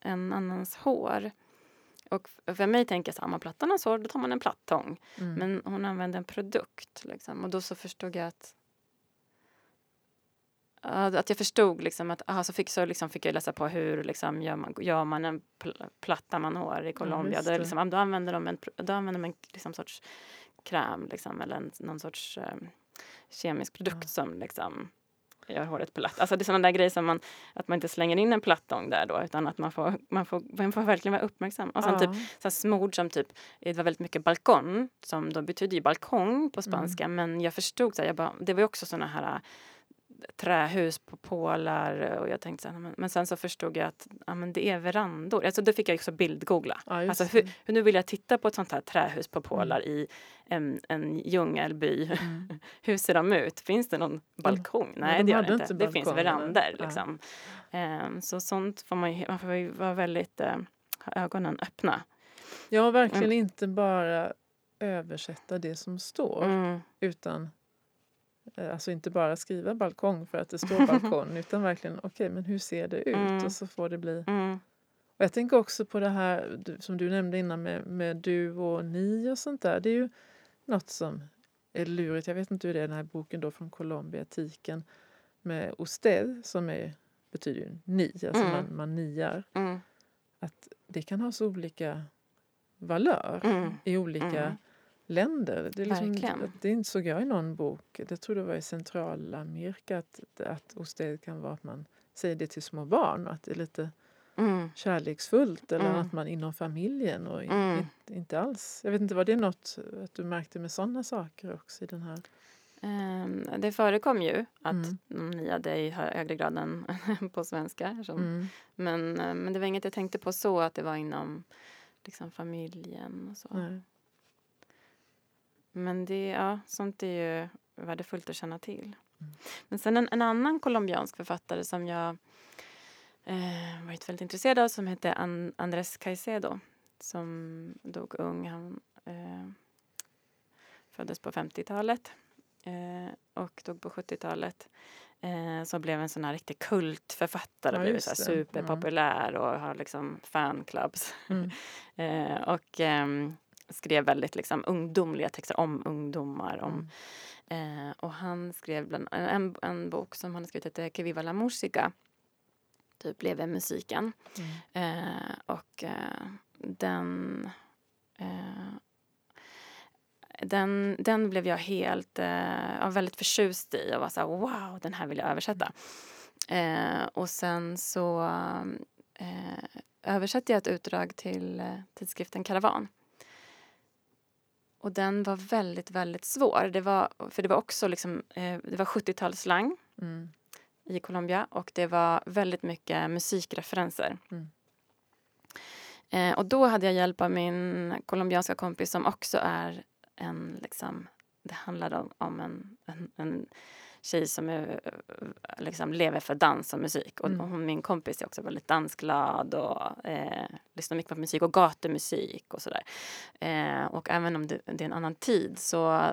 en annans hår. Och för mig tänker jag så här, om man plattar någons hår då tar man en plattång. Mm. Men hon använde en produkt liksom. Och då så förstod jag att att jag förstod liksom att aha, så fick, så liksom fick jag läsa på hur liksom gör, man, gör man en pl plattar man hår i Colombia. Ja, då, liksom, då använder de en, då använder de en liksom sorts kräm liksom, eller en, någon sorts eh, kemisk produkt ja. som liksom gör håret platt. Alltså det är sådana där grejer som man, att man inte slänger in en plattång där då utan att man får, man får, man får verkligen vara uppmärksam. Och sen ja. typ så smord som typ, det var väldigt mycket balkon som då betyder ju balkong på spanska mm. men jag förstod så här, jag bara, det var ju också sådana här trähus på pålar och jag tänkte så här, men, sen så förstod jag att ja, men det är verandor. Alltså då fick jag också bildgoogla. Ja, alltså, hur, hur, nu vill jag titta på ett sånt här trähus på pålar mm. i en, en djungelby. Mm. [LAUGHS] hur ser de ut? Finns det någon balkong? Mm. Nej, de det gör det inte. inte det finns verandor liksom. Um, så sånt får man ju, man får ju vara väldigt uh, ögonen öppna. Ja, verkligen mm. inte bara översätta det som står mm. utan alltså inte bara skriva balkong för att det står [LAUGHS] balkong utan verkligen okej okay, men hur ser det ut mm. och så får det bli. Mm. Och jag tänker också på det här som du nämnde innan med, med du och ni och sånt där. Det är ju något som är lurigt. Jag vet inte hur det är den här boken då från Colombia, Tiken med usted som är, betyder ju ni, alltså mm. man, man niar. Mm. Att det kan ha så olika valör mm. i olika mm länder. Det, är liksom, det insåg jag i någon bok, det tror det var i Centralamerika, att, att osted kan vara att man säger det till små barn, att det är lite mm. kärleksfullt eller mm. att man inom familjen och mm. inte, inte alls. Jag vet inte, var det något att du märkte med sådana saker också i den här? Um, det förekom ju att mm. de niade i högre grad än [LAUGHS] på svenska. Som, mm. men, eh, men det var inget jag tänkte på så att det var inom liksom familjen och så. Nej. Men det, ja, sånt är ju värdefullt att känna till. Mm. Men sen en, en annan colombiansk författare som jag eh, varit väldigt intresserad av som heter An Andrés Caicedo som dog ung. Han eh, föddes på 50-talet eh, och dog på 70-talet. Eh, som blev en sån här riktig kultförfattare, Ja, blev så superpopulär och har liksom fanclubs. Mm. [LAUGHS] Eh, och ehm, skrev väldigt liksom, ungdomliga texter om ungdomar. Om, Mm. eh, och han skrev bland, en, en bok som han skrivit heter Que viva la musica. Typ Leve musiken. Mm. Eh, och eh, den, eh, den, den blev jag helt eh, väldigt förtjust i och var så här, wow, den här vill jag översätta. Eh, och sen så eh, översatte jag ett utdrag till eh, tidskriften Karavan. Och den var väldigt, väldigt svår. Det var, för det var också liksom, eh, det var 70-talsslang Mm. i Colombia och det var väldigt mycket musikreferenser. Mm. Eh, och då hade jag hjälp av min colombianska kompis som också är en, liksom, det handlade om, om en, en, en tjej som är, eh, liksom, lever för dans och musik. Och, Mm. min kompis är också väldigt dansglad och eh, lyssnar mycket på musik och gatumusik och sådär. Eh, och även om det, det är en annan tid så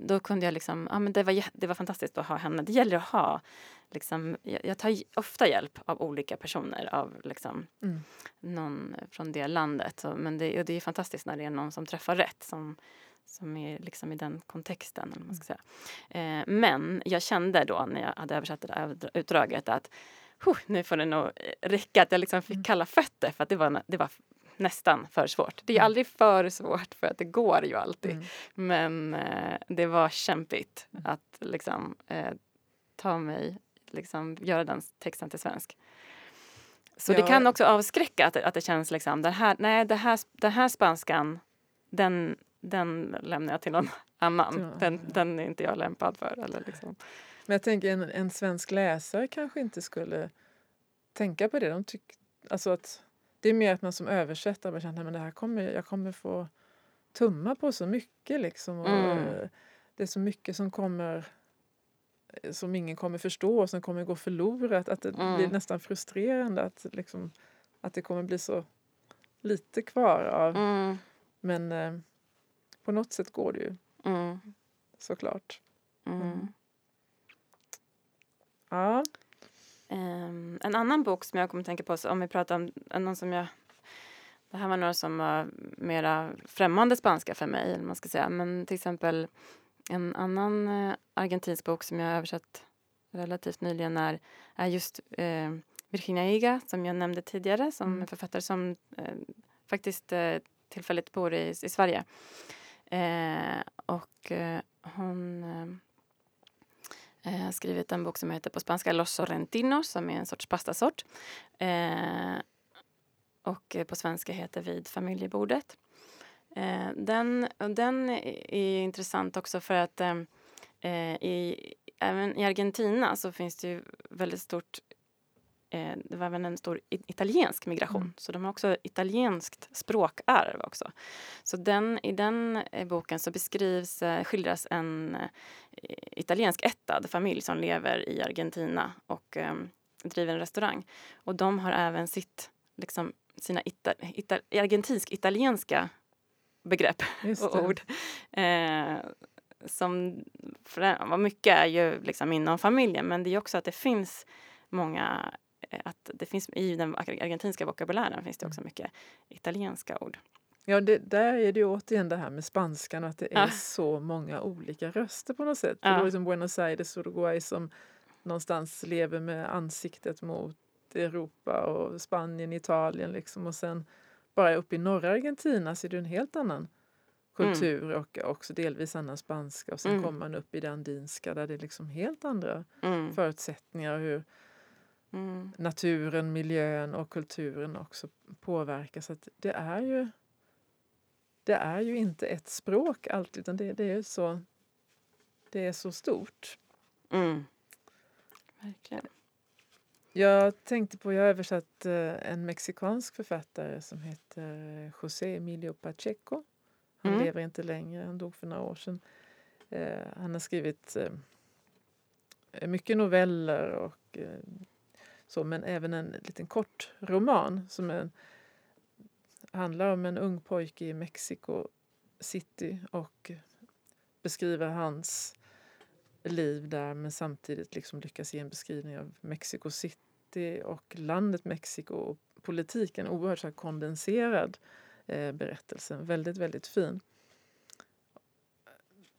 då kunde jag liksom, ja men det var, det var fantastiskt att ha henne. Det gäller att ha, liksom, jag, jag tar ofta hjälp av olika personer, av liksom Mm. någon från det landet. Så, men det, det är fantastiskt när det är någon som träffar rätt, som, som är liksom i den kontexten. Eller man ska säga. Eh, men jag kände då när jag hade översatt det där utdraget att "Huh, nu får det nog räcka, att jag liksom fick Mm. kalla fötter för att det var, det var nästan för svårt. Det är Mm. aldrig för svårt för att det går ju alltid. Mm. Men eh, det var kämpigt Mm. att liksom eh, ta mig, liksom göra den texten till svensk. Så det Ja. kan också avskräcka att, det- att det känns liksom, den här, nej, det här, den här spanskan, den, den lämnar jag till någon annan. Någon Den, den är inte jag lämpad för. Eller liksom. Men jag tänker en, en svensk läsare kanske inte skulle tänka på det. De tyck, alltså att det är mer att man som översättare bara känner att det här kommer, jag kommer få tumma på så mycket. Liksom, och, Mm. eh, Det är så mycket som kommer eh, som ingen kommer förstå och som kommer gå förlorat. Att det Mm. blir nästan frustrerande att, liksom, att det kommer bli så lite kvar av. Mm, Men eh, på något sätt går det ju mm, såklart. mm. Mm. Ja. Ehm, en annan bok som jag kommer att tänka på, om vi pratar om någon som jag... Det här var några som var mera främmande spanska för mig, eller man ska säga. Men till exempel en annan eh, argentinsk bok som jag har översatt relativt nyligen är, är just eh, Virginia Higa, som jag nämnde tidigare, som Mm. författare som eh, faktiskt eh, tillfälligt bor i, i Sverige. Eh, och eh, hon eh, eh, har skrivit en bok som heter på spanska Los Sorrentinos som är en sorts pastasort. Eh, och på svenska heter Vid familjebordet. Eh, den, den är intressant också för att eh, i, även i Argentina så finns det ju väldigt stort eh, det var även en stor italiensk migration, Mm. så de har också italienskt språkarv också. Så den, i den eh, boken så beskrivs, eh, skildras en eh, italiensk ättad familj som lever i Argentina och eh, driver en restaurang. Och de har även sitt, liksom, sina ita, ita, argentinsk-italienska begrepp och det. ord. Eh, som, för, vad mycket är ju liksom inom familjen men det är också att det finns många att det finns i den argentinska vokabulären finns det också mycket italienska ord. Ja, det, där är det ju återigen det här med spanskan att det är Ja. så många olika röster på något sätt. Ja. Är det som Buenos Aires, Uruguay som någonstans lever med ansiktet mot Europa och Spanien, Italien liksom. Och sen bara uppe i norra Argentina så är det en helt annan kultur och också delvis annan spanska. Och sen Mm. kommer man upp i det andinska där det är liksom helt andra Mm. förutsättningar hur Mm. naturen, miljön och kulturen också påverkas. Så det är ju det är ju inte ett språk alltid utan det, det är så det är så stort. Mm. Verkligen. Jag tänkte på, jag har översatt eh, en mexikansk författare som heter José Emilio Pacheco. Han Mm. lever inte längre, han dog för några år sedan. Eh, han har skrivit eh, mycket noveller och eh, så, men även en liten kort roman som är, handlar om en ung pojke i Mexico City och beskriver hans liv där men samtidigt liksom lyckas ge en beskrivning av Mexico City och landet Mexiko och politiken. Oerhört så kondenserad eh, berättelse. Väldigt, väldigt fin.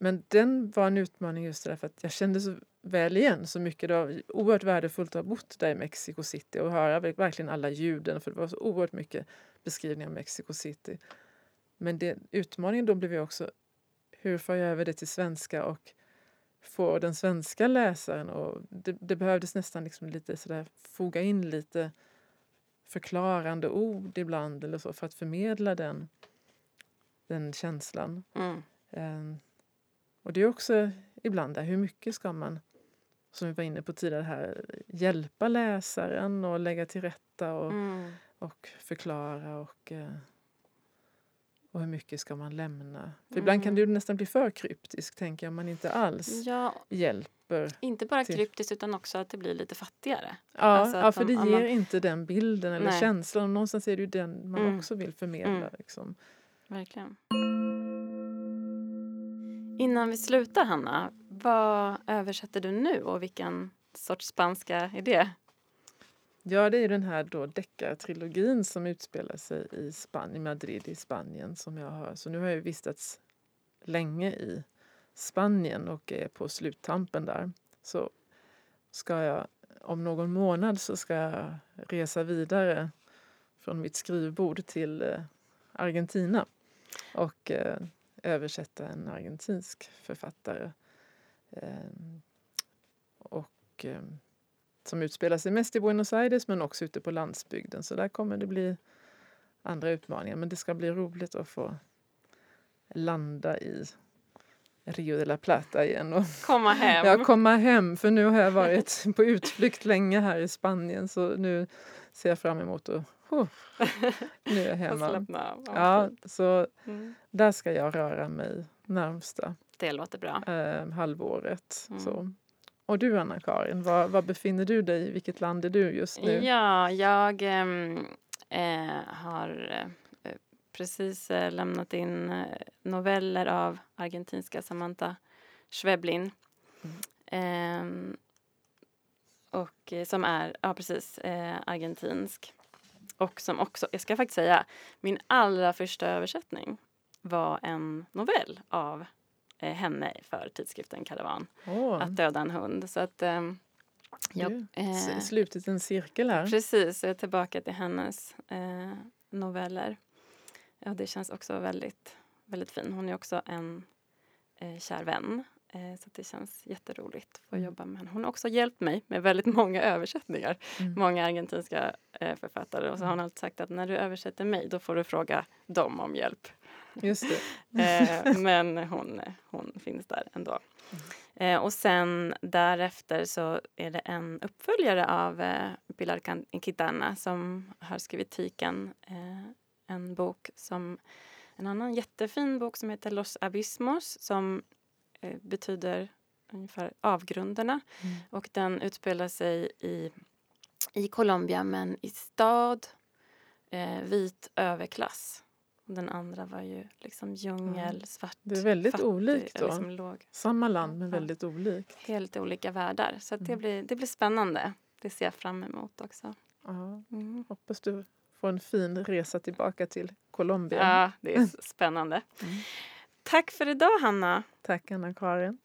Men den var en utmaning just därför att jag kände så väl igen så mycket. Det var oerhört värdefullt att ha bott där i Mexico City och höra verkligen alla ljuden för det var så oerhört mycket beskrivningar av Mexico City. Men det, utmaningen då blev ju också hur får jag över det till svenska och få den svenska läsaren och det, det behövdes nästan liksom lite sådär foga in lite förklarande ord ibland eller så för att förmedla den, den känslan. Mm. Eh, och det är också ibland där, hur mycket ska man, som vi var inne på tidigare här, hjälpa läsaren och lägga till rätta och, Mm. och förklara och, eh, och hur mycket ska man lämna? För ibland kan det nästan bli för kryptiskt, tänker jag, om man inte alls Ja, hjälper. inte bara Till- kryptiskt utan också att det blir lite fattigare. Ja, Alltså ja för de- det ger man- inte den bilden eller Nej. känslan. Och någonstans är det ju den man Mm. också vill förmedla. Mm. Liksom. Verkligen. Innan vi slutar, Hanna, vad översätter du nu och vilken sorts spanska är det? Ja, det är ju den här då deckartrilogin som utspelar sig i Spanien, Madrid i Spanien. Som jag har. Så nu har jag vistats länge i Spanien och är på sluttampen där. Så ska jag om någon månad så ska jag resa vidare från mitt skrivbord till eh, Argentina och eh, översätta en argentinsk författare. Eh, och eh, som utspelar sig mest i Buenos Aires men också ute på landsbygden. Så där kommer det bli andra utmaningar. Men det ska bli roligt att få landa i Rio de la Plata igen och [LAUGHS] Komma hem. jag komma hem. För nu har jag varit på utflykt länge här i Spanien så nu ser jag fram emot att nu är jag [LAUGHS] och hemma. Ja, så Mm. där ska jag röra mig närmsta Det låter bra. eh, halvåret. Mm. Så. Och du Anna-Karin, var, var befinner du dig? I vilket land är du just nu? Ja, jag ehm, eh, har eh, precis eh, lämnat in eh, noveller av argentinska Samantha Schweblin. Ehm, och eh, som är, ja precis, argentinsk. Och som också, jag ska faktiskt säga, min allra första översättning var en novell av eh, henne för tidskriften Karavan. Åh, Att döda en hund. Så att ehm, jag, du, eh, slutit en cirkel här. Precis, jag är tillbaka till hennes eh, noveller. Ja, det känns också väldigt, väldigt fin. Hon är också en eh, kär vän. Eh, så det känns jätteroligt att få Mm. jobba med henne. Hon har också hjälpt mig med väldigt [LAUGHS] många översättningar. Mm. Många argentinska eh, författare. Och så har hon alltid sagt att när du översätter mig då får du fråga dem om hjälp. Just det. [LAUGHS] Eh, [LAUGHS] men hon, hon finns där ändå. Eh, och sen därefter så är det en uppföljare av Pilar Quintana som har skrivit Tiken. En bok som en annan jättefin bok som heter Los Abismos som betyder ungefär avgrunderna. Mm. Och den utspelar sig i, i Colombia men i stad, eh, vit överklass. Och Den andra var ju liksom djungel, svart, Det är väldigt fattig, olikt då. Liksom låg, Samma land men väldigt olikt. helt olika världar. Så det, Mm. blir, det blir spännande. Det ser jag fram emot också. Ja, Mm. hoppas du får en fin resa tillbaka till Colombia. Ja, det är [LAUGHS] spännande. Tack för idag, Hanna. Tack Anna-Karin.